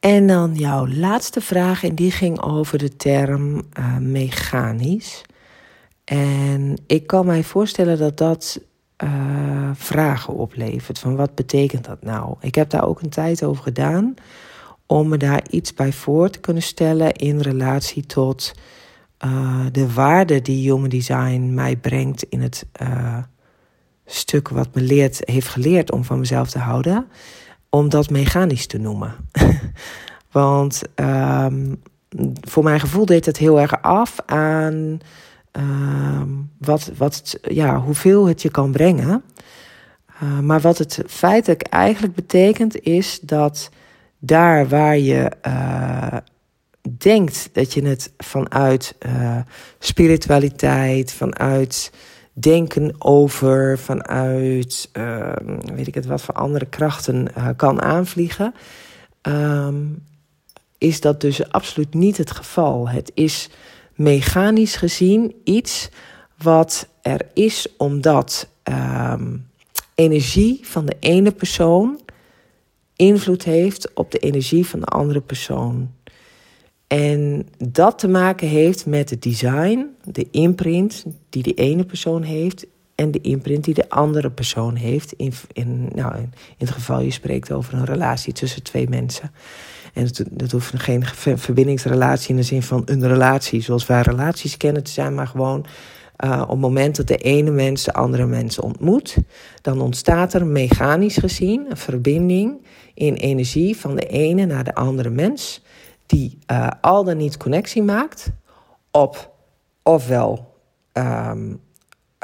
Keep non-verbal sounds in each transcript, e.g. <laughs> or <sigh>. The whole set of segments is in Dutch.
En dan jouw laatste vraag, en die ging over de term uh, mechanisch. En ik kan mij voorstellen dat dat uh, vragen oplevert. Van wat betekent dat nou? Ik heb daar ook een tijd over gedaan om me daar iets bij voor te kunnen stellen in relatie tot uh, de waarde die Human Design mij brengt in het stuk wat me leert, heeft geleerd om van mezelf te houden, om dat mechanisch te noemen. <laughs> Want um, voor mijn gevoel deed het heel erg af aan uh, wat, wat ja, hoeveel het je kan brengen. Uh, maar wat het feitelijk eigenlijk betekent, is dat daar waar je uh, denkt dat je het vanuit uh, spiritualiteit, vanuit denken over, vanuit weet ik het wat voor andere krachten kan aanvliegen, um, is dat dus absoluut niet het geval. Het is mechanisch gezien iets wat er is omdat um, energie van de ene persoon invloed heeft op de energie van de andere persoon. En dat te maken heeft met het design, de imprint die de ene persoon heeft en de imprint die de andere persoon heeft. In, in, nou, in het geval je spreekt over een relatie tussen twee mensen. En dat, hoeft geen verbindingsrelatie in de zin van een relatie zoals wij relaties kennen te zijn, maar gewoon uh, op het moment dat de ene mens de andere mens ontmoet, dan ontstaat er mechanisch gezien een verbinding in energie van de ene naar de andere mens, die uh, al dan niet connectie maakt op ofwel um,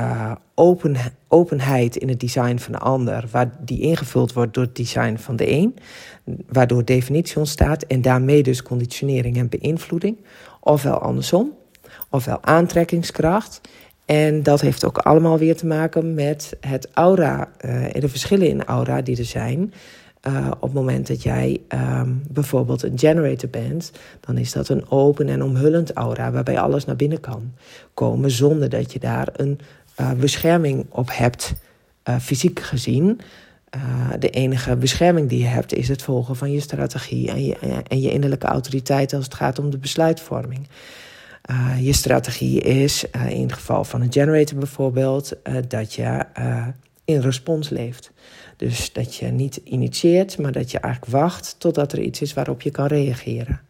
uh, open, openheid in het design van de ander, waar die ingevuld wordt door het design van de een, waardoor definitie ontstaat en daarmee dus conditionering en beïnvloeding, ofwel andersom, ofwel aantrekkingskracht. En dat heeft ook allemaal weer te maken met het aura uh, en de verschillen in aura die er zijn. Uh, op het moment dat jij um, bijvoorbeeld een generator bent, dan is dat een open en omhullend aura waarbij alles naar binnen kan komen zonder dat je daar een uh, bescherming op hebt, uh, fysiek gezien. De enige bescherming die je hebt is het volgen van je strategie en je, en je innerlijke autoriteit als het gaat om de besluitvorming. je strategie is, in het geval van een generator bijvoorbeeld, dat je in respons leeft. Dus dat je niet initieert, maar dat je eigenlijk wacht totdat er iets is waarop je kan reageren.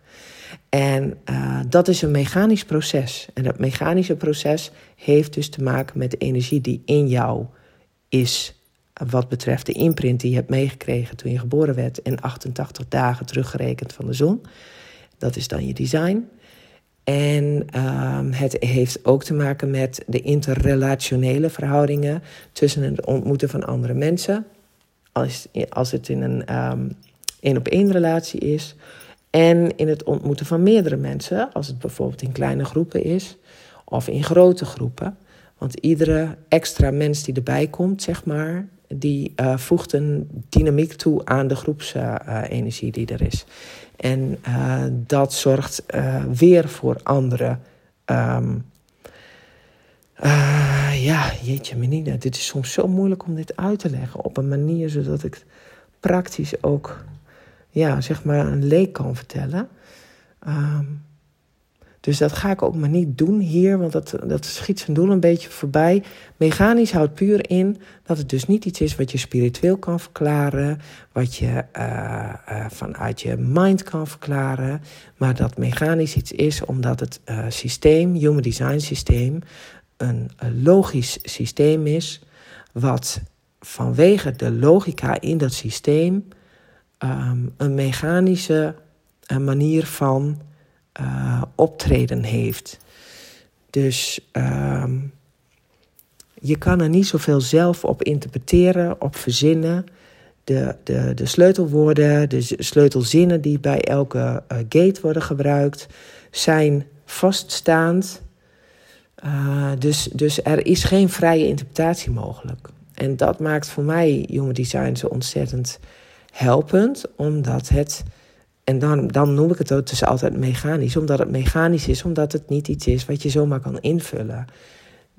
En uh, dat is een mechanisch proces. En dat mechanische proces heeft dus te maken met de energie die in jou is. Wat betreft de imprint die je hebt meegekregen toen je geboren werd. En 88 dagen teruggerekend van de zon. Dat is dan je design. En uh, het heeft ook te maken met de interrelationele verhoudingen tussen het ontmoeten van andere mensen. Als, als het in een um, één op één relatie is en in het ontmoeten van meerdere mensen, als het bijvoorbeeld in kleine groepen is of in grote groepen. Want iedere extra mens die erbij komt, zeg maar, die uh, voegt een dynamiek toe aan de groepsenergie uh, die er is. En uh, dat zorgt weer voor andere. Um, ja, jeetje, menina, dit is soms zo moeilijk om dit uit te leggen op een manier zodat ik praktisch ook ja, zeg maar een leek kan vertellen. Um, dus dat ga ik ook maar niet doen hier, want dat, dat schiet zijn doel een beetje voorbij. Mechanisch houdt puur in dat het dus niet iets is wat je spiritueel kan verklaren, wat je uh, uh, vanuit je mind kan verklaren, maar dat mechanisch iets is omdat het uh, systeem, Human Design systeem, een, logisch systeem is, wat vanwege de logica in dat systeem um, een mechanische manier van uh, optreden heeft. Dus um, je kan er niet zoveel zelf op interpreteren, op verzinnen. De, de, de sleutelwoorden, de sleutelzinnen die bij elke uh, gate worden gebruikt, zijn vaststaand. Uh, dus, dus er is geen vrije interpretatie mogelijk. En dat maakt voor mij jonge design zo ontzettend helpend, omdat het, en dan, dan noem ik het ook dus altijd mechanisch, omdat het mechanisch is, omdat het niet iets is wat je zomaar kan invullen.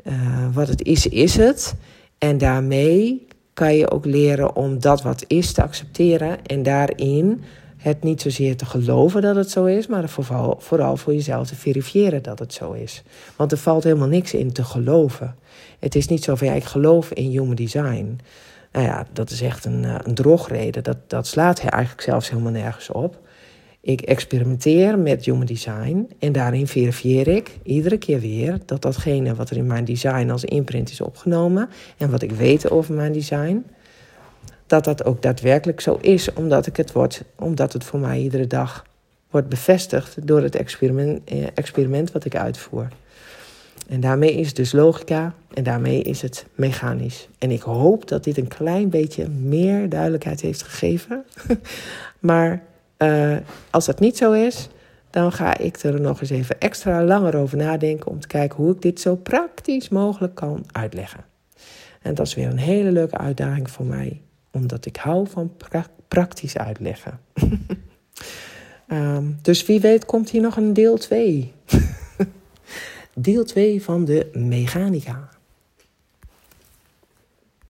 Uh, wat het is, is het. En daarmee kan je ook leren om dat wat is te accepteren en daarin het niet zozeer te geloven dat het zo is, maar vooral, vooral voor jezelf te verifiëren dat het zo is. Want er valt helemaal niks in te geloven. Het is niet zo van ja, ik geloof in human design. Nou ja, dat is echt een, eh, een drogreden. Dat, dat slaat eigenlijk zelfs helemaal nergens op. Ik experimenteer met human design en daarin verifieer ik iedere keer weer dat datgene wat er in mijn design als imprint is opgenomen en wat ik weet over mijn design, dat dat ook daadwerkelijk zo is, omdat, ik het, word, omdat het voor mij iedere dag wordt bevestigd door het experiment, eh, experiment wat ik uitvoer. En daarmee is het dus logica en daarmee is het mechanisch. En ik hoop dat dit een klein beetje meer duidelijkheid heeft gegeven. <laughs> maar uh, als dat niet zo is, dan ga ik er nog eens even extra langer over nadenken om te kijken hoe ik dit zo praktisch mogelijk kan uitleggen. En dat is weer een hele leuke uitdaging voor mij, omdat ik hou van pra praktisch uitleggen. um, <laughs> dus wie weet komt hier nog een deel 2. <laughs> deel 2 van de mechanica.